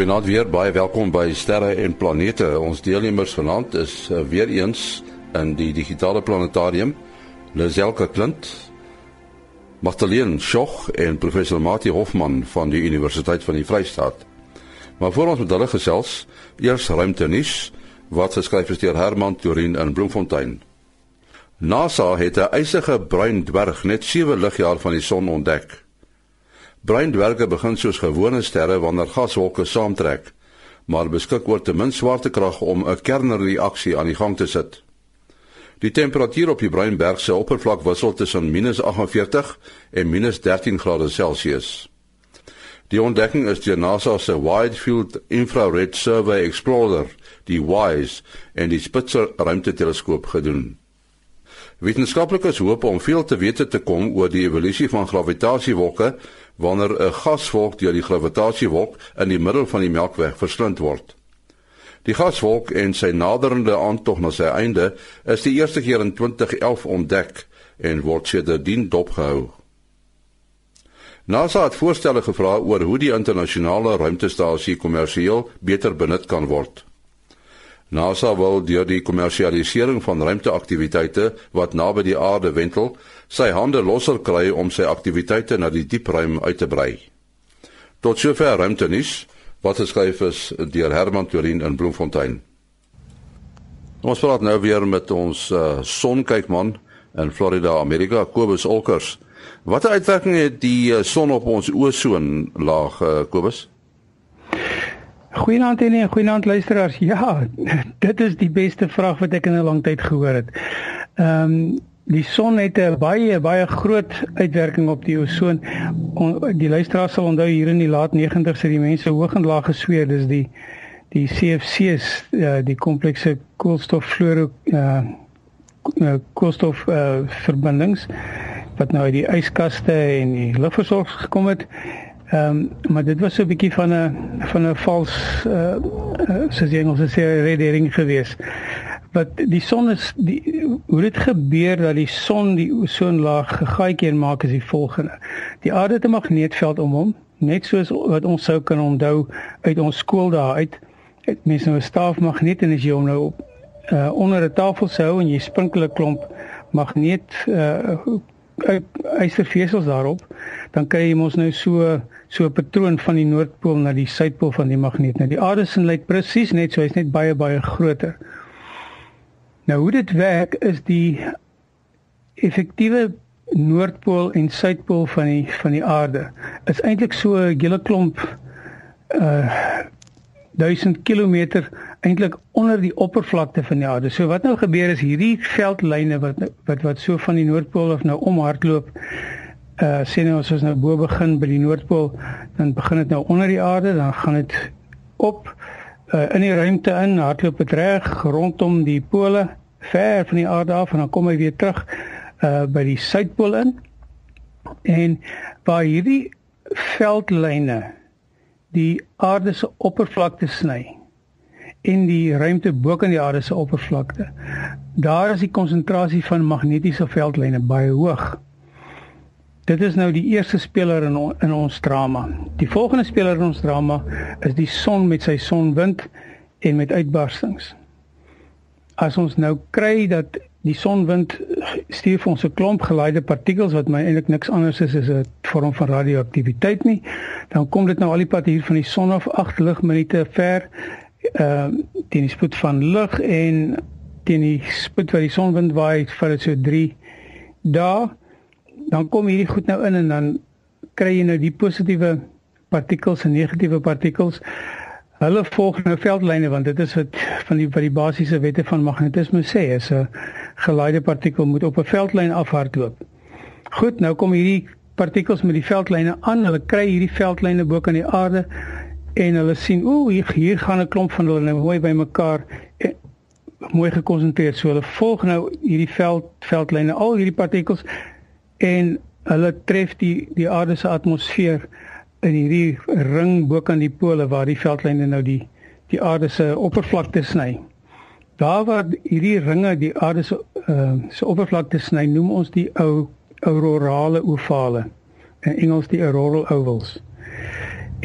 Goeienaand weer, baie welkom by Sterre en Planete. Ons deelnemers vanaand is uh, weer eens in die digitale planetarium. Lazelka Klint, Magdalene Schoch en professor Mati Hofman van die Universiteit van die Vrystaat. Maar voor ons met hulle gesels, eers ruimte nuus wat geskryf is deur Herman Turin in Bloemfontein. NASA het 'n ysige bruin dwerg net 7 ligjaar van die son ontdek. Bruin dwerge begin soos gewone sterre wanneer gaswolke saamtrek, maar beskik oor te min swaartekrag om 'n kernreaksie aan die gang te sit. Die temperatuur op die bruin berg se oppervlak wissel tussen -48 en -13 grade Celsius. Die ontdekking is deur NASA se Wide Field Infrared Survey Explorer, die WISE, en die Spitzer ruimteteleskoop gedoen. Wetenskaplikes hoop om veel te wete te kom oor die evolusie van gravitasiewolke wanneer 'n gaswolk deur die gravitasiewolk in die middel van die Melkweg verslind word. Die gaswolk en sy naderende aantog na sy einde is die eerste keer in 2011 ontdek en word sedertdien dopgehou. NASA het voorstelle gevra oor hoe die internasionale ruimtestasie kommersieel beter benut kan word. NASA wil deur die kommersialisering van ruimteaktiwiteite wat naby die aarde wentel, sy hande losser kry om sy aktiwiteite na die diepruim uit te brei. Tot sover ruimtenis wat geskryf is deur Herman Turin in Bloemfontein. Ons praat nou weer met ons uh, sonkykman in Florida, Amerika, Kobus Olkers. Watter uitwerking het die uh, son op ons ozon laag, uh, Kobus? Goeienaand en goeienaand luisteraars. Ja, dit is die beste vraag wat ek in 'n lang tyd gehoor het. Ehm um, die son het 'n baie baie groot uitwerking op die ozon. Die luisteraars sal onthou hier in die laat 90's het die mense hoog en laag gesweer dis die die CFC's uh, die komplekse koolstoffluoro uh, koolstof uh, verbindings wat nou uit die yskaste en die lugversorging gekom het. Ehm um, maar dit was so 'n bietjie van 'n van 'n vals uh, uh soos jy Engels sê redenering geweest. Wat die son is die hoe dit gebeur dat die son die ozonlaag gegaaitjie maak is die volgende. Die aarde het 'n magneetveld om hom, net soos wat ons sou kan onthou uit ons skool daar uit. Het mens nou 'n staafmagneet en as jy hom nou op uh onder 'n tafel sou en jy sprinkel 'n klomp magneet uh ystervesels daarop, dan kry jy mos nou so so 'n patroon van die noordpool na die suidpool van die magneet. Nou die aarde se lyk presies net so, hy's net baie baie groter. Nou hoe dit werk is die effektiewe noordpool en suidpool van die van die aarde is eintlik so 'n hele klomp uh 1000 km eintlik onder die oppervlakte van die aarde. So wat nou gebeur is hierdie veldlyne wat wat wat so van die noordpool af nou omhardloop uh sien nou as ons nou bo begin by die noordpool, dan begin dit nou onder die aarde, dan gaan dit op uh in die ruimte in, hardloop dit reg rondom die pole ver van die aarde af en dan kom hy weer terug uh by die suidpool in. En waar hierdie veldlyne die aarde se oppervlakte sny in die ruimte bo kan die aarde se oppervlakte. Daar is die konsentrasie van magnetiese veldlyne baie hoog. Dit is nou die eerste speler in on, in ons drama. Die volgende speler in ons drama is die son met sy sonwind en met uitbarstings. As ons nou kry dat die sonwind stuur vir ons 'n klomp gelaaide partikels wat my eintlik niks anders is as 'n vorm van radioaktiwiteit nie, dan kom dit nou al die pad hier van die son af 8 ligminute ver uh teen die spoed van lig en teen die spoed wat die sonwind waai, vat dit so 3 dae dan kom hierdie goed nou in en dan kry jy nou die positiewe partikels en negatiewe partikels. Hulle volg nou veldlyne want dit is wat van die wat die basiese wette van magnetisme sê is 'n geleide partikel moet op 'n veldlyn afhardloop. Goed, nou kom hierdie partikels met die veldlyne aan. Hulle kry hierdie veldlyne bo kan die aarde en hulle sien, ooh, hier, hier gaan 'n klomp van hulle nou mooi bymekaar eh, mooi gekonsentreer. So hulle volg nou hierdie veld veldlyne al hierdie partikels en hulle tref die die aarde se atmosfeer in hierdie ring bo kan die pole waar die veldlyne nou die die aarde se oppervlakte sny. Daar waar hierdie ringe die aarde se uh, se oppervlakte sny, noem ons die ou aurorale ovale. In Engels die auroral ovals.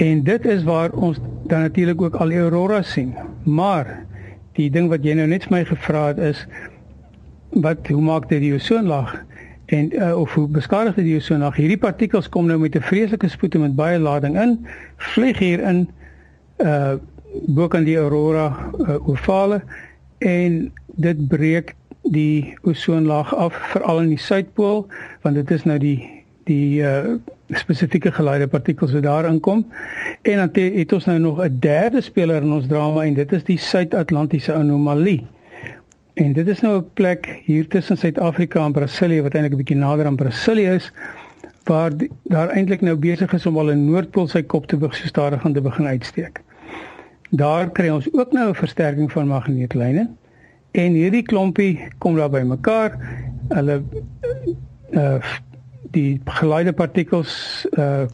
En dit is waar ons dan natuurlik ook al die aurora sien. Maar die ding wat jy nou net vir my gevra het is wat hoe maak dit die ozonlaag en uh, of hoe beskadig dit die ozonlaag? Hierdie partikels kom nou met 'n vreeslike spoed en met baie lading in, vlieg hier in uh bo kan die aurora uh, ovale en dit breek die ozonlaag af veral in die suidpool want dit is nou die die uh spesifieke geleide partikels wat daar inkom en dan het ons nou nog 'n derde speler in ons drama en dit is die suid-Atlantiese anomalie. En dit is nou 'n plek hier tussen Suid-Afrika en Brasilië wat eintlik 'n bietjie nader aan Brasilië is waar die, daar eintlik nou besig is om al 'n noordpool sy kop te begin stadig aan te begin uitsteek. Daar kry ons ook nou 'n versterking van magneetlyne en hierdie klompie kom daar bymekaar. Hulle uh die geleide partikels uh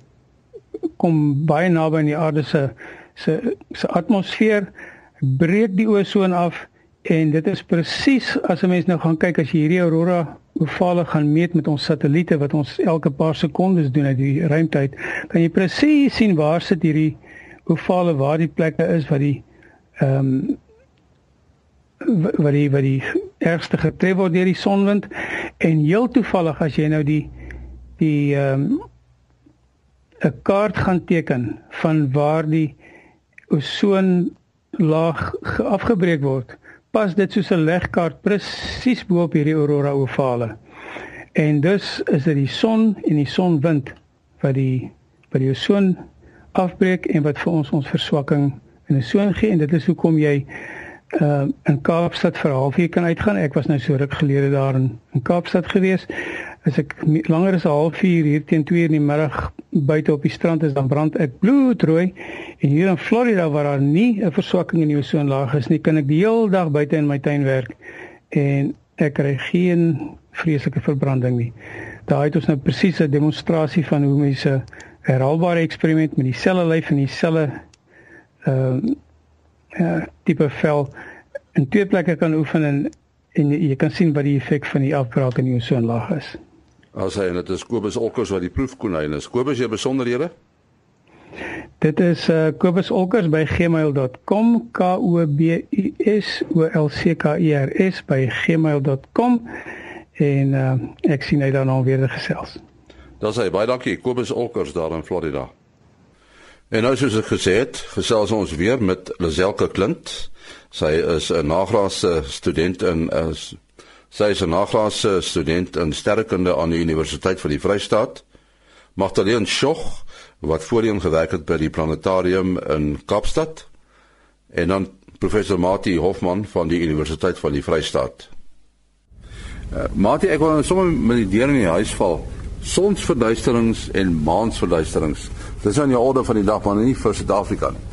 kom baie naby aan die aarde se se se atmosfeer, breek die ozon af en dit is presies as 'n mens nou gaan kyk as jy hierdie aurora ovale gaan meet met ons satelliete wat ons elke paar sekondes doen uit die ruimte uit, kan jy presies sien waar sit hierdie ovale waar die plekke is waar die ehm um, wat die wat die ergste getref word deur die sonwind. En heel toevallig as jy nou die die ehm um, 'n kaart gaan teken van waar die ozon laag afgebreek word, pas dit soos 'n legkaart presies bo op hierdie aurora ovale. En dus is dit die son en die sonwind wat die wat die ozon afbreek en wat vir ons ons verswakking in 'n ozon gee en dit is hoekom jy uh in Kaapstad vir halfuur kan uitgaan. Ek was nou so ruk gelede daar in, in Kaapstad gewees as ek langer as 'n halfuur hier teen 2 in die middag buite op die strand is dan brand ek bloedrooi en hier in Florida waar daar nie 'n verswakking in die ozonlaag is nie kan ek die hele dag buite in my tuin werk en ek kry geen vreeslike verbranding nie. Daar het ons nou presies 'n demonstrasie van hoe mense herhaalbare eksperiment met dieselfde lyf en dieselfde ehm uh, uh, tipe vel in twee plekke kan oefen en en jy kan sien wat die effek van die afbraak in die ozonlaag is. As hy en dit is Kobus Olkers wat die proefkonyn is. Kobus, jy besonderhede? Dit is uh, Kobus Olkers by gmail.com k o b u s o l c k e r s by gmail.com en uh, ek sien hy dan al weer gesels. Dan sê baie dankie Kobus Olkers daar in Florida. En nou soos ek gesê het, gesels ons weer met Lazelke Klint. Sy is 'n nagraadse student in is Sy is 'n nagraadse student in sterrekunde aan die Universiteit van die Vrystaat. Magdalene Schoch wat voorheen gewerk het by die planetarium in Kaapstad en dan professor Mati Hofman van die Universiteit van die Vrystaat. Uh, Mati, ek wil nou sommer met die deur in die huis val. Sonsverduisterings en maansverduisterings. Dis aan die orde van die dag, maar nie vir Suid-Afrika nie.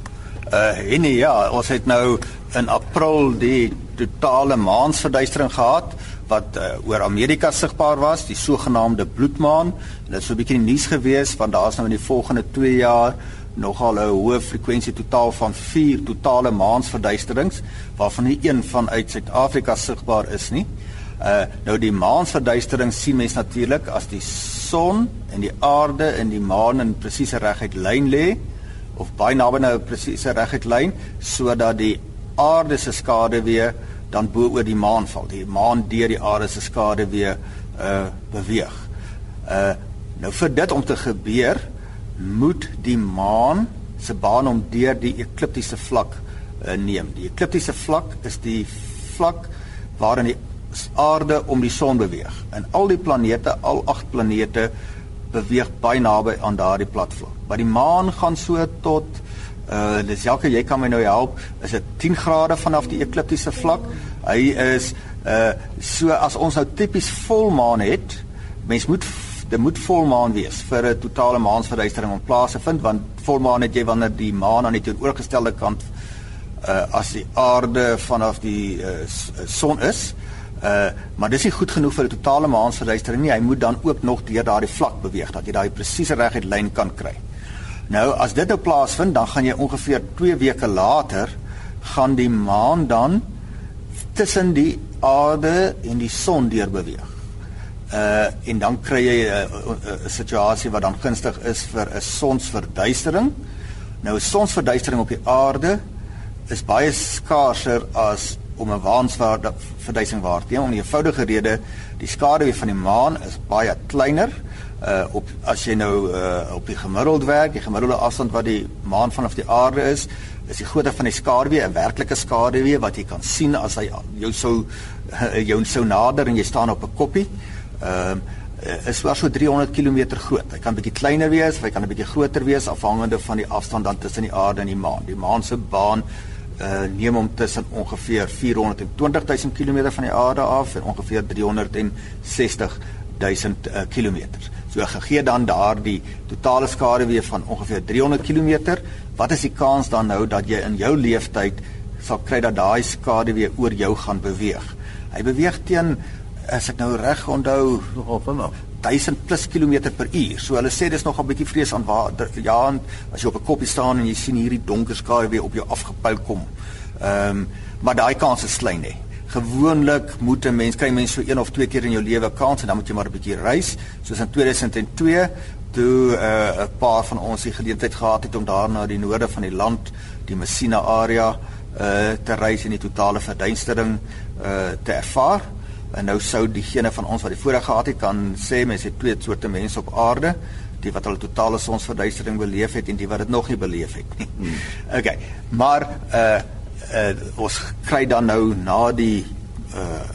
Uh nee ja, ons het nou in April die totale maansverduistering gehad wat uh, oor Amerika sigbaar was, die sogenaamde bloedmaan. En dit is so 'n bietjie nuus gewees want daar's nou in die volgende 2 jaar nogal 'n hoë frekwensie totaal van 4 totale maansverduisterings waarvan nie een van uit Suid-Afrika sigbaar is nie. Uh nou die maansverduistering sien mens natuurlik as die son en die aarde en die maan in presiese reguit lyn lê of baie naby nou 'n presiese reguit lyn sodat die aarde se skade weer dan bo oor die maan val. Die maan deur die aarde se skade weer uh beweeg. Uh nou vir dit om te gebeur, moet die maan se baan om deur die ekliptiese vlak uh, neem. Die ekliptiese vlak is die vlak waarin die aarde om die son beweeg. En al die planete, al 8 planete beweeg baie naby aan daardie platvlak. Maar die maan gaan so tot Uh dis Jacques, jy kan my nou help. Is dit 10 grade vanaf die ekliptiese vlak? Hy is uh so as ons nou tipies volmaan het, mens moet dit moet volmaan wees vir 'n totale maansverduistering om plaas te vind want volmaan het jy wanneer die maan aan die teenoorgestelde kant uh as die aarde vanaf die uh, son is. Uh maar dis nie goed genoeg vir 'n totale maansverduistering nie. Hy moet dan ook nog deur daardie vlak beweeg dat jy daai presiese reguit lyn kan kry. Nou as dit nou plaasvind, dan gaan jy ongeveer 2 weke later gaan die maan dan tussen die aarde en die son deur beweeg. Uh en dan kry jy 'n uh, uh, uh, situasie wat dan gunstig is vir 'n sonsverduistering. Nou sonsverduistering op die aarde is baie skaarser as om 'n waanswaarde verduistering waar te neem om 'n eenvoudige rede die skaduwee van die maan is baie kleiner uh op as jy nou uh op die gemiddeld werk die gemiddelde afstand wat die maan vanaf die aarde is is die grootte van die skaduwee 'n werklike skaduwee wat jy kan sien as hy jou sou uh, jou sou nader en jy staan op 'n koppie ehm uh, is was so 300 km groot. Hy kan bietjie kleiner wees hy kan 'n bietjie groter wees afhangende van die afstand dan tussen die aarde en die maan. Die maan se baan uh, neem hom tussen ongeveer 420 000 km van die aarde af en ongeveer 360 000 uh, km. So gegee dan daardie totale skaduwee van ongeveer 300 km, wat is die kans dan nou dat jy in jou lewenstyd sal kry dat daai skaduwee oor jou gaan beweeg? Hy beweeg teen as ek nou reg onthou nogal vinnig 1000 plus kilometer per uur. So hulle sê dis nog 'n bietjie vrees aan waar ja, as jy op 'n koppie staan en jy sien hierdie donker skare weer op jou afgepyl kom. Ehm um, maar daai kans is klein hè. Gewoonlik moet 'n mens kry mense so een of twee keer in jou lewe kans en dan moet jy maar 'n bietjie reis. Soos in 2002 toe eh, 'n uh, paar van ons die geleentheid gehad het om daar na die noorde van die land, die Messina area uh te reis en die totale verduistering uh te ervaar. En nou sou diegene van ons wat die voorreg gehad het kan sê mense het twee soorte mense op aarde, die wat hulle totale sonsverduistering beleef het en die wat dit nog nie beleef het nie. Hmm. Okay. Maar uh uh ons kry dan nou na die uh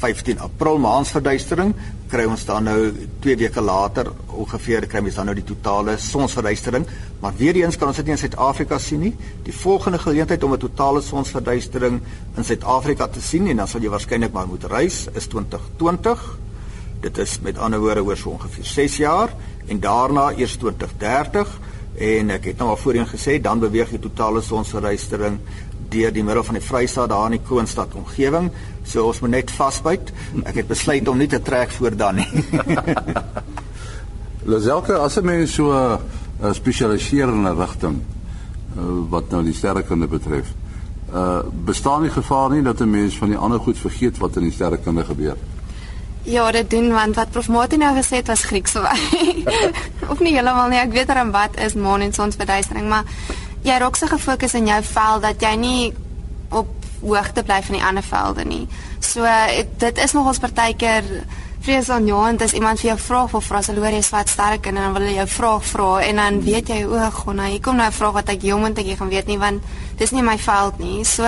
15 April maansverduistering kry ons dan nou 2 weke later ongeveer kry ons dan nou die totale sonsverduistering, maar weer eens kan ons dit nie in Suid-Afrika sien nie. Die volgende geleentheid om 'n totale sonsverduistering in Suid-Afrika te sien en dan sal jy waarskynlik maar moet reis is 2020. Dit is met ander woorde oor so ongeveer 6 jaar en daarna eers 2030 en ek het nou al voorheen gesê dan beweeg die totale sonsverduistering deur die middel van die Vrystaat daar in die Kroonstad omgewing. So ons moet net vasbyt. Ek het besluit om nie te trek voor dan nie. Lazelke as 'n mens so 'n spesialiserende rigting uh, wat nou die sterrekunde betref. Uh bestaan die gevaar nie dat 'n mens van die ander goed vergeet wat in die sterrekunde gebeur? Ja, dit doen want wat Prof Martin nou gesê het was Grieks vir my. of nie heeltemal nie. Ek weet dan wat is maan en sonsverduistering, maar jy raak so gefokus in jou vel dat jy nie op hoogte bly van die ander velde nie. So dit is nog ons partykeer vrees aan jou en dis iemand vir jou vra of vra se loor jy swat sterk en dan wil jy jou vraag vra en dan weet jy o, gonna, hier kom nou 'n vraag wat ek jong moet ek gaan weet nie want dis nie my veld nie. So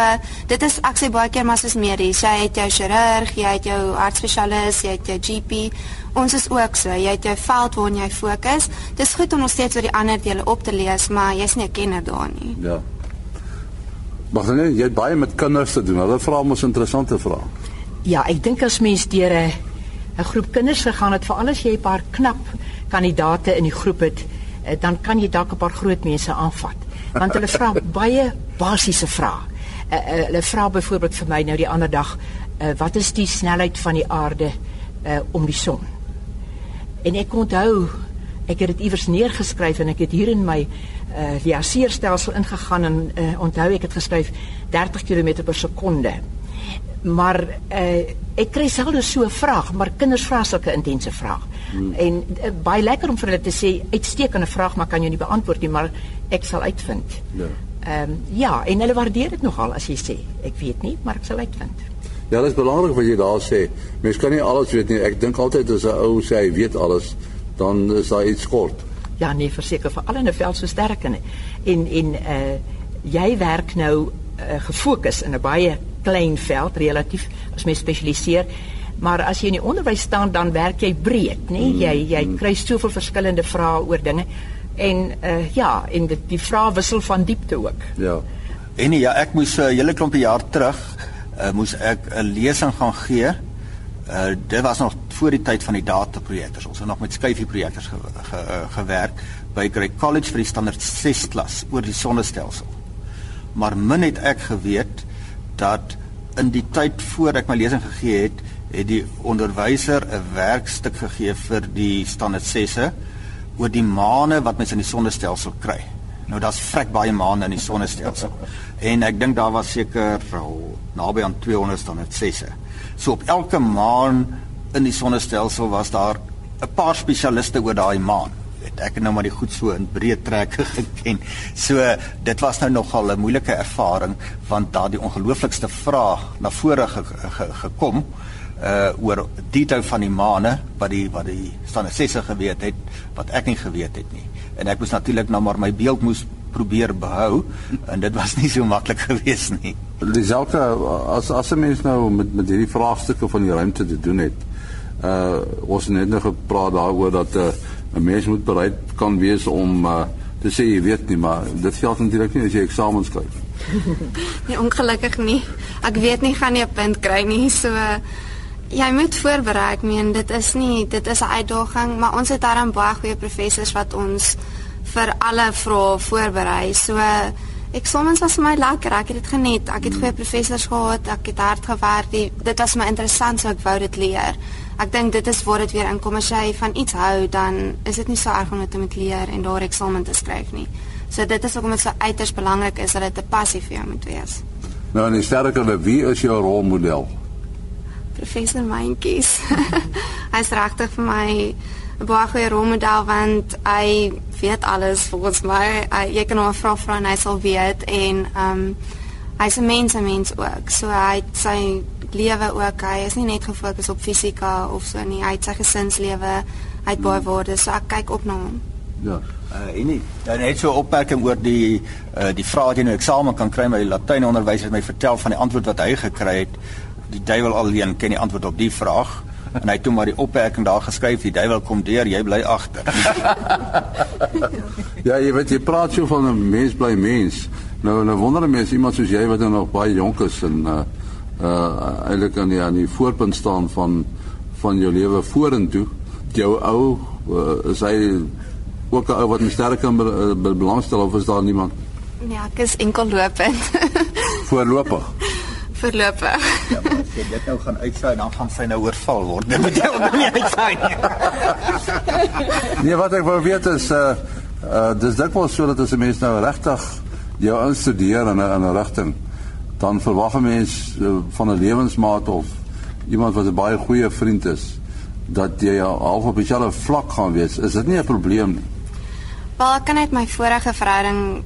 dit is ek sê baie keer maar soos medies, jy het jou chirurg, jy het jou hartspesialis, jy het jou GP Ons is ook so, jy het jou veld waarin jy fokus. Dis goed om nog steeds oor die ander dele op te lees, maar jy's nie 'n kenner daar nie. Ja. Maar dan jy het baie met kinders te doen. Hulle vra mos interessante vrae. Ja, ek dink as mens deur 'n 'n groep kinders gegaan het, veral as jy 'n paar knap kandidate in die groep het, eh, dan kan jy dalk 'n paar groot mense aanvat. Want hulle vra baie basiese vrae. Uh, uh, hulle vra byvoorbeeld vir my nou die ander dag, uh, wat is die snelheid van die aarde uh, om die son? En ek onthou, ek het dit iewers neergeskryf en ek het hier in my uh liaseerstelsel ingegaan en uh, onthou ek het geskryf 30 km per sekonde. Maar uh ek kry selfs so 'n vraag, maar kinders vra sulke intense vrae. Hmm. En uh, baie lekker om vir hulle te sê uitstekende vraag, maar kan jy nie beantwoord nie, maar ek sal uitvind. Ja. Ehm um, ja, en hulle waardeer dit nogal as jy sê ek weet nie, maar ek sal uitvind. Ja, dit is belangrik wat jy daar sê. Mens kan nie alles weet nie. Ek dink altyd as 'n ou sê hy weet alles, dan is daar iets kort. Ja, nee, verseker vir al in 'n veld so sterk en en en uh jy werk nou uh, gefokus in 'n baie klein veld relatief as mens spesialiseer. Maar as jy in die onderwys staan, dan werk jy breed, nê? Mm, jy jy mm. kry soveel verskillende vrae oor dinge. En uh ja, en die, die vrae wissel van diepte ook. Ja. En ja, ek moes 'n uh, hele klompie jaar terug uh, moes ek 'n lesing gaan gee. Uh dit was nog voor die tyd van die dataprojektors. Ons het nog met skyfie projektors ge, ge, uh, gewerk by Grey College vir die standaard 6 klas oor die sonnestelsel. Maar min het ek geweet dat in die tyd voor ek my lesing gegee het, het die onderwyser 'n werkstuk gegee vir die standaard 6e oor die maane wat mens in die sonnestelsel kry. Nou daar's vrek baie maande in die sonnestelsel. En ek dink daar was seker oh, naby aan 200 dan dit sesse. So op elke maan in die sonnestelsel was daar 'n paar spesialiste oor daai maan. Ek het nou maar die goed so in breë trekke geken. So dit was nou nogal 'n moeilike ervaring want daar die ongelooflikste vraag na vore ge, ge, gekom uh oor detail van die maane wat die wat die standesesse geweet het wat ek nie geweet het nie. En ek moes natuurlik nou maar my beeld moes probeer behou en dit was nie so maklik geweest nie. Dieselfde as as 'n mens nou met met hierdie vraagstukke van die ruimte te doen het. Uh ons het net nog gepraat daaroor dat 'n uh, 'n mens moet bereid kan wees om uh te sê jy weet nie, maar dit geld natuurlik nie as jy eksamens skryf. nee, ongelukkig nie. Ek weet nie gaan jy 'n punt kry nie, so jy moet voorberei. Ek meen dit is nie dit is 'n uitdaging, maar ons het daarom baie goeie professors wat ons vir alle vrae voorberei. So eksamens was vir my lekker. Ek het dit geniet. Ek het goeie professors gehad. Ek het hard gewerk. Die, dit was my interessant so ek wou dit leer. Ek dink dit is waar dit weer inkom as jy van iets hou, dan is dit nie so erg om dit te moet leer en daar eksamen te skryf nie. So dit is hoekom dit so uiters belangrik is dat dit 'n passie vir jou moet wees. Nou en sterker, wie is jou rolmodel? Professor Mentjies. Hy's regtig vir my 'n baie goeie rolmodel want hy weet alles volgens my. Hy, jy kan hom vra vra en hy sal weet en ehm um, hy's 'n mens, 'n mens ook. So hy het sy lewe ook. Hy is nie net gefokus op fisika of so nie. Hy het sy gesinslewe. Hy het baie waardes. So ek kyk op na hom. Ja. Uh, en nie, dan net so 'n opmerking oor die uh, die vrae wat jy nou eksamen kan kry met die Latyn onderwys het my vertel van die antwoord wat hy gekry het. Die duiwel alleen ken die antwoord op die vraag en hy het toe maar die opmerking daar geskryf die duiwel kom deur jy bly agter ja jy weet jy praat so van 'n mens bly mens nou 'n wondere mens iemand soos jy wat nou nog baie jonk is en uh uh eintlik aan die aan die voorpunt staan van van jou lewe vorentoe jou ou uh, is hy ook 'n ou wat sterk kan be, be, belangstel of is daar niemand ja ek is enkel lopend voorlopig voorlopig. Ja, maar as jy dit nou gaan uitsaai, dan gaan sy nou oorval word. Dit moet jy ook nie uitsaai nie. nee, wat ek wou weet is uh uh dis dit was so dat as 'n mens nou regtig jou instudeer in 'n in 'n rigting, dan verwag 'n mens uh, van 'n lewensmaat of iemand wat 'n baie goeie vriend is dat jy half op dieselfde vlak gaan wees. Is dit nie 'n probleem nie? Wel, ek kan net my vorige verhouding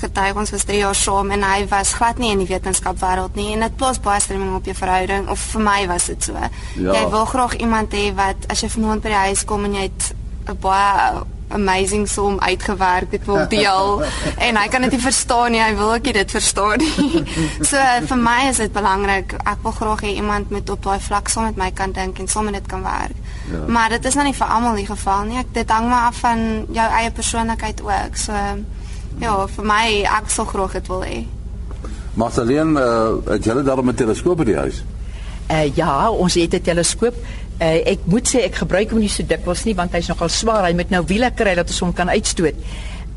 getuig ons was 3 jaar saam en hy was glad nie in die wetenskapwêreld nie en dit plaas baie stremming op jou verhouding of vir my was dit so. Ja. Jy wil graag iemand hê wat as jy vanaand by die huis kom en jy het 'n baie amazing som uitgewerk dit wil deel en hy kan dit nie verstaan nie hy wil ook nie dit verstaan nie so vir my is dit belangrik ek wil graag hê iemand met op daai vlak saam met my kan dink en saam met dit kan werk ja. maar dit is nou nie vir almal die geval nie ek dit hang maar af van jou eie persoonlikheid ook so Ja, vir my ek sal graag dit wil hê. Marceline, uh, het julle daar 'n teleskoop by die huis? Uh ja, ons het 'n teleskoop. Uh ek moet sê ek gebruik hom nie so dikwels nie want hy's nogal swaar. Hy moet nou wiele kry dat ons hom kan uitstoot.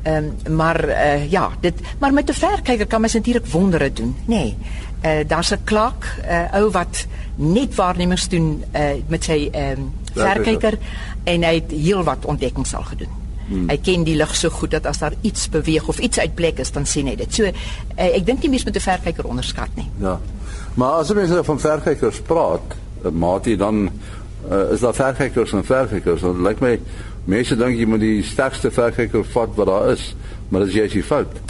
Ehm um, maar uh ja, dit maar met 'n verkyker kan mens natuurlik wondere doen, nê. Nee. Uh daar's 'n klak, 'n uh, ou wat net waarnemings doen uh met sy ehm um, verkyker en hy het heelwat ontdekkings al gedoen. Hmm. Hy ken die lig so goed dat as daar iets beweeg of iets uit plek is, dan sien hy dit. So uh, ek dink nie mens moet 'n verkyker onderskat nie. Ja. Maar as mense van verkykers praat, uh, maatie dan uh, is daar verkykers en verkykers. Dit lyk my mense dink jy moet die sterkste verkyker vat wat daar is, maar dit is jy se fout.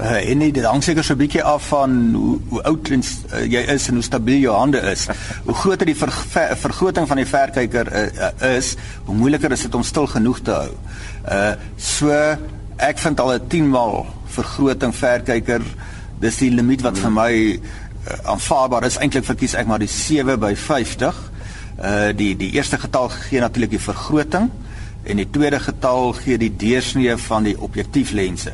Uh, en nie, dit hang seker so 'n bietjie af van hoe, hoe oud uh, jy is en hoe stabiel jou hande is. Hoe groter die ver, ver, vergroting van die verkyker uh, uh, is, hoe moeiliker is dit om stil genoeg te hou. Uh so ek vind al 'n 10 maal vergroting verkyker, dis die limiet wat vir my uh, aanvaarbaar is. Eintlik verkies ek maar die 7 by 50. Uh die die eerste getal gee natuurlik die vergroting en die tweede getal gee die deursnee van die objektieflense.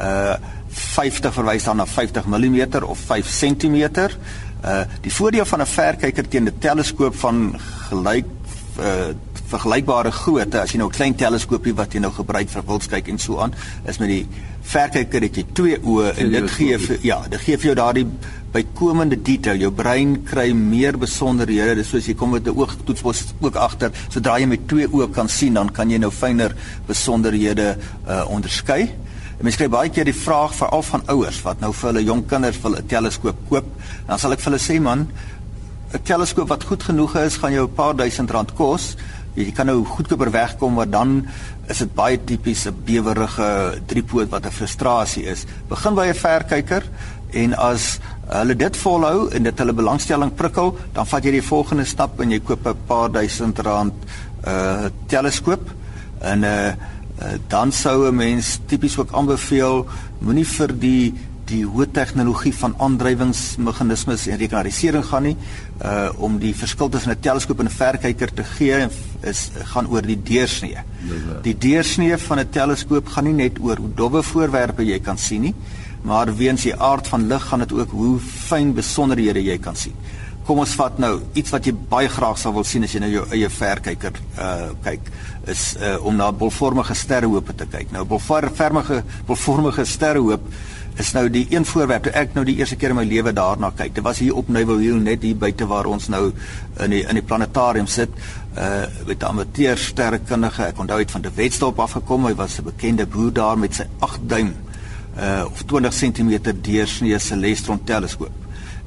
Uh 50 verwys dan na 50 mm of 5 cm. Uh die voordeel van 'n verkyker teen 'n teleskoop van gelyk uh vergelykbare grootte as jy nou 'n klein teleskoopie wat jy nou gebruik vir wildskyk en so aan is met die verkyker het jy twee oë en dit gee vir ja, dit gee vir jou daardie bykomende detail. Jou brein kry meer besonderhede. Dis soos jy kom met 'n oogtoets ook agter. Sodra jy met twee oë kan sien, dan kan jy nou fyner besonderhede uh onderskei. Mense kry baie keer die vraag veral van ouers wat nou vir hulle jong kinders wil 'n teleskoop koop. Dan sal ek vir hulle sê man, 'n teleskoop wat goed genoeg is, gaan jou 'n paar duisend rand kos, Jy kan nou goedkoper wegkom maar dan is dit baie tipies 'n bewerige driepoot wat 'n frustrasie is. Begin by 'n verkyker en as hulle dit volhou en dit hulle belangstelling prikkel, dan vat jy die volgende stap en jy koop 'n paar duisend rand uh teleskoop en uh, uh dan sou 'n mens tipies ook aanbeveel moenie vir die die hoë tegnologie van aandrywingsmeganismes en rekenarisering gaan nie uh om die verskil tussen 'n teleskoop en 'n verkyker te gee is gaan oor die deursnee. Die deursnee van 'n teleskoop gaan nie net oor hoe dowwe voorwerpe jy kan sien nie, maar weens die aard van lig gaan dit ook hoe fyn besonderhede jy kan sien. Kom ons vat nou iets wat jy baie graag sou wil sien as jy nou jou eie verkyker uh kyk is uh om na bolvormige sterrehope te kyk. Nou bolvormige bolvormige sterrehoop is nou die een voorwerp wat ek nou die eerste keer in my lewe daarna kyk. Dit was hier op Nouveau Hill net hier buite waar ons nou in die in die planetarium sit. Uh met amateur sterrekundige. Ek onthou het van die Wetstop afgekom. Hy was 'n bekende boer daar met sy 8 duim uh of 20 cm deursnee Celestron teleskoop.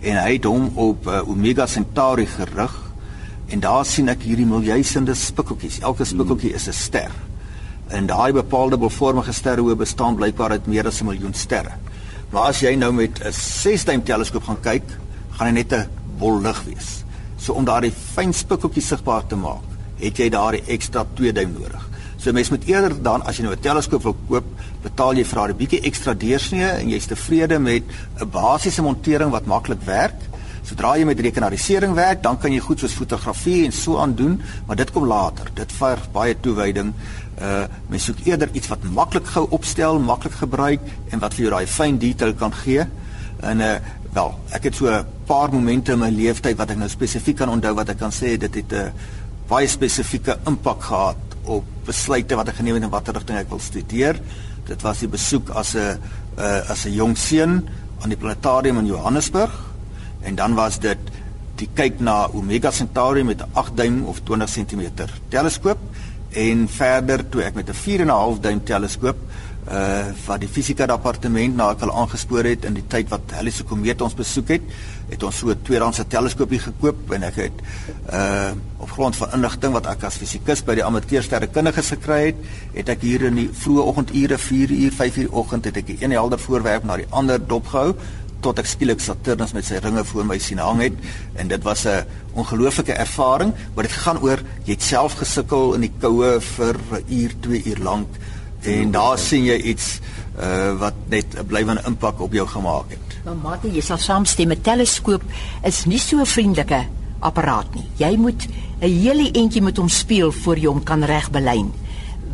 En hy het hom op uh, Omega Centauri gerig en daar sien ek hierdie miljoensende spikkeltjies. Elke spikkeltjie is 'n ster. En daai bepaalde bolvormige sterre hoe bestaan blykbaar uit meer as 'n miljoen sterre. Maar as jy nou met 'n 6-duim teleskoop gaan kyk, gaan hy net 'n bol lig wees. So om daardie fyn spikkeltjies sigbaar te maak, het jy daardie ekstra 2 duim nodig. So mens moet eerder dan as jy nou 'n teleskoop wil koop, betaal jy vir daai bietjie ekstra deursnee en jy's tevrede met 'n basiese montering wat maklik werk. Sodra jy met rekenarisering werk, dan kan jy goed soos fotografie en so aan doen, maar dit kom later. Dit verg baie toewyding. Uh mens soek eerder iets wat maklik gou opstel, maklik gebruik en wat vir jou daai fyn detail kan gee. En uh wel, ek het so 'n paar momente in my lewe wat ek nou spesifiek kan onthou wat ek kan sê dit het 'n baie spesifieke impak gehad op besluite wat ek geneem het in watter rigting ek wil studeer. Dit was die besoek as 'n uh, as 'n jong seun aan die planetarium in Johannesburg en dan was dit die kyk na Omega Centauri met 'n 8 duim of 20 cm teleskoop en verder toe ek met 'n 4 en 'n half duim teleskoop uh wat die fisika departement na ek al aangespoor het in die tyd wat hulle se komeet ons besoek het het ons so 'n tweedehandse teleskoopie gekoop en ek het uh op grond van inligting wat ek as fisikus by die amateursterrekundiges gekry het, het ek hier in die vroeë oggendure 4 uur 5 uur oggend het ek een helder voorwerp na die ander dopgehou tot ek skielik Saturnus met sy ringe voor my sien hang het en dit was 'n ongelooflike ervaring, maar dit gegaan oor jy het self gesukkel in die koue vir 'n uur, 2 uur lank en daar sien jy iets uh wat net 'n blywende impak op jou gemaak het. Maar Mate, jy sal saamstem, 'n teleskoop is nie so 'n vriendelike apparaat nie. Jy moet 'n hele entjie met hom speel voor jy hom kan reg belyn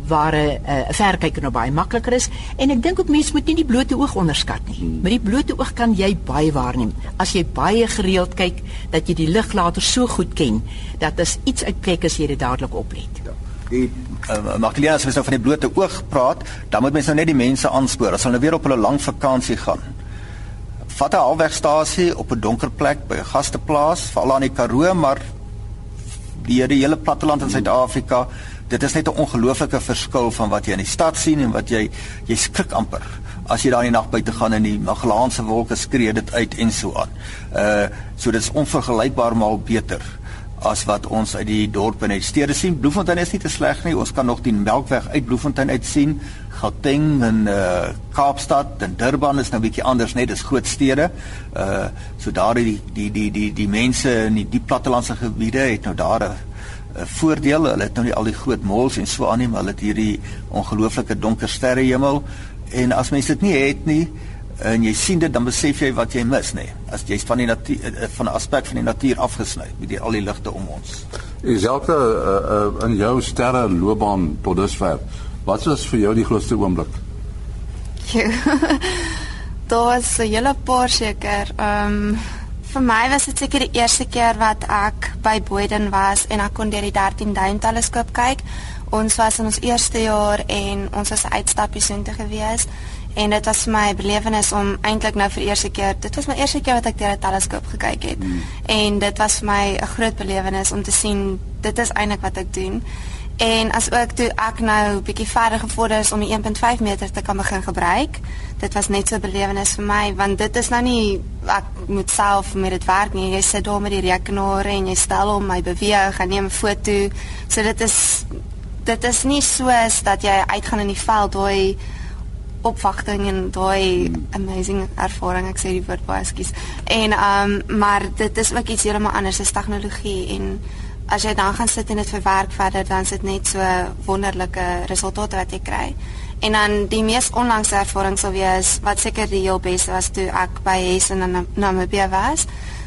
waar 'n uh, verkyker nou baie makliker is en ek dink ook mense moet nie die blote oog onderskat nie. Hmm. Met die blote oog kan jy baie waarneem. As jy baie gereeld kyk dat jy die lig later so goed ken dat as iets uitkyk as jy dit dadelik oplet. Ja. Die uh, Magdalena as ons nou van die blote oog praat, dan moet mense nou net die mense aanspoor as hulle nou weer op hulle lang vakansie gaan vat 'n halwegstasie op 'n donker plek by 'n gasteplaas, veral aan die Karoo, maar die hele platteland in Suid-Afrika, dit is net 'n ongelooflike verskil van wat jy in die stad sien en wat jy jy skrik amper as jy daar in die nag buite gaan en die Magellaanse wolke skree dit uit en so aan. Uh so dit is onvergelykbaar maar beter as wat ons uit die dorpe net stede sien. Bloemfontein is nie te sleg nie. Ons kan nog die Melkweg uit Bloemfontein uit sien. Gauteng en uh Kaapstad en Durban is nou bietjie anders net, dis groot stede. Uh so daar die die die die die mense in die diep plattelandse gebiede het nou daar 'n voordeel. Hulle het nou nie al die groot malls en so aan nie, maar hulle het hierdie ongelooflike donker sterrehemel. En as mense dit nie het nie, en jy sien dit dan besef jy wat jy mis nê as jy's van die natuur eh, eh, van 'n aspek van die natuur afgesny met die al die ligte om ons is elke uh, uh, in jou sterre loopbaan tot dusver wat was vir jou die grootste oomblik daar was 'n hele paar seker um, vir my was dit seker die eerste keer wat ek by Boyden was en ek kon deur die 13 duim teleskoop kyk. Ons was in ons eerste jaar en ons was uitstappies so intoe gewees en dit was vir my 'n belewenis om eintlik nou vir eerste keer dit was my eerste keer wat ek deur 'n teleskoop gekyk het. Mm. en dit was vir my 'n groot belewenis om te sien dit is eintlik wat ek doen En as ook toe ek nou bietjie verder gevorder is om die 1.5 meter te kan begin gebruik, dit was net so 'n belewenis vir my want dit is nou nie ek moet self met dit werk nie. Jy sit daar met die rekenaar en jy stel hom, hy beweeg, hy neem 'n foto. So dit is dit is nie soos dat jy uitgaan in die veld daai opwagting en daai amazing ervaring ek sê die woord baie skus. En ehm um, maar dit is ook iets heeltemal anders as tegnologie en as jy dan gaan sit en dit verwerk verder dan sit net so wonderlike resultate wat jy kry. En dan die mees onlangse ervaring sou wees wat seker die heel beste was toe ek by Hess in Namibia was.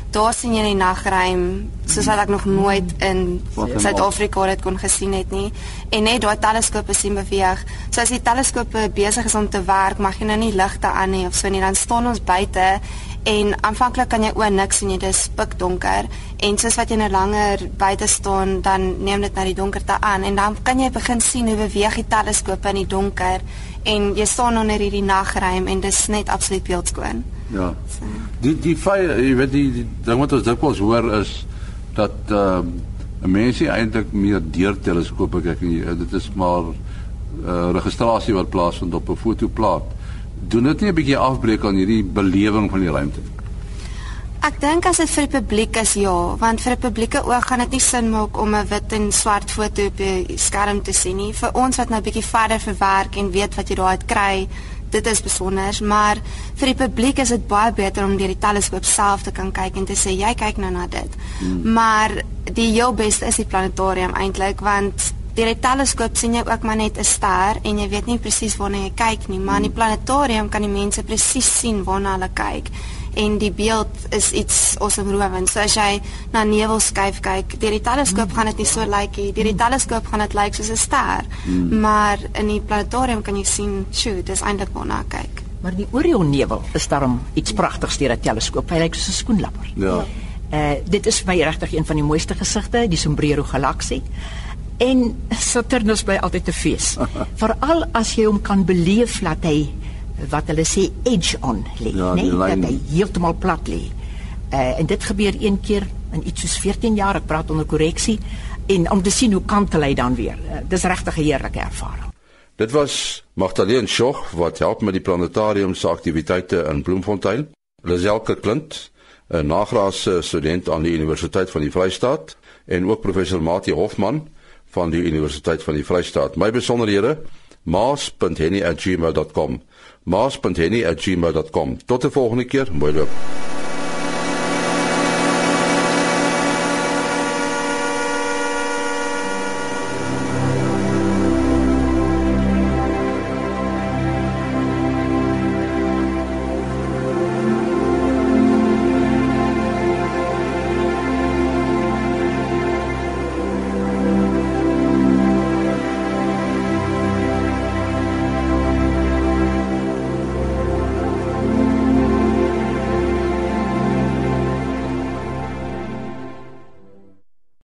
Daar sien jy die nagruim soos wat ek nog nooit in Suid-Afrika dit kon gesien het nie. En net daai teleskope sien beweeg. So as die teleskope besig is om te werk, mag jy nou nie ligte aan nie of so nie. Dan staan ons buite en aanvanklik kan jy oor niks sien, dit is pikdonker en soos wat jy nou langer buite staan, dan neem dit na die donkerte aan en dan kan jy begin sien hoe beweeg die teleskope in die donker en jy staan onder hierdie nagruim en dit is net absoluut beeldskoon. Ja. So. Die die feit, jy weet die, die ding wat ons dikwels hoor is dat ehm uh, mense eintlik meer deur teleskope kyk en dit is maar uh, registrasie wat plaasvind op 'n fotoplaat doen dit nie 'n bietjie afbreek aan hierdie belewing van die ruimte nie? Ek dink as dit vir die publiek is ja, want vir 'n publieke oog gaan dit nie sin maak om 'n wit en swart foto op die skerm te sien nie. Vir ons wat nou bietjie verder verwerk en weet wat jy daaruit kry, dit is besonder, maar vir die publiek is dit baie beter om deur die teleskoop self te kan kyk en te sê jy kyk nou na dit. Hmm. Maar die heel beste is die planetarium eintlik want deur die teleskoop sien jy ook maar net 'n ster en jy weet nie presies waarna jy kyk nie, maar in die planetarium kan die mense presies sien waarna hulle kyk en die beeld is iets asemrowend. So as jy na nevel skuif kyk, deur die teleskoop gaan dit nie so lyk nie. Deur die teleskoop gaan dit lyk soos 'n ster. Mm. Maar in die planetarium kan jy sien, "Sjoe, dis eintlik waarna ek kyk." Maar die Orion nevel is daarom iets pragtigs deur 'n teleskoop. Hy lyk soos 'n skoenlapper. Ja. Uh dit is vir my regtig een van die mooiste gesigte, die Sombrero galaksie. En Saturnus bly altyd 'n fees. Veral as jy hom kan beleef dat hy wat hulle sê edge on lê, ja, nee, dat hy heeltemal plat lê. Uh, en dit gebeur een keer in iets soos 14 jaar, ek praat onder korreksie, en om te sien hoe kantel hy dan weer. Uh, dis regtig 'n heerlike ervaring. Dit was Magdalene Schoch wat help met die planetarium se aktiwiteite in Bloemfontein. Lazelke Klint, 'n nagraadse student aan die Universiteit van die Vrystaat en ook professor Mati Hofman van die Universiteit van die Vrystaat. My besonderhede: maas.henny@gmail.com. maas.henny@gmail.com. Tot die volgende keer. Mooi loop.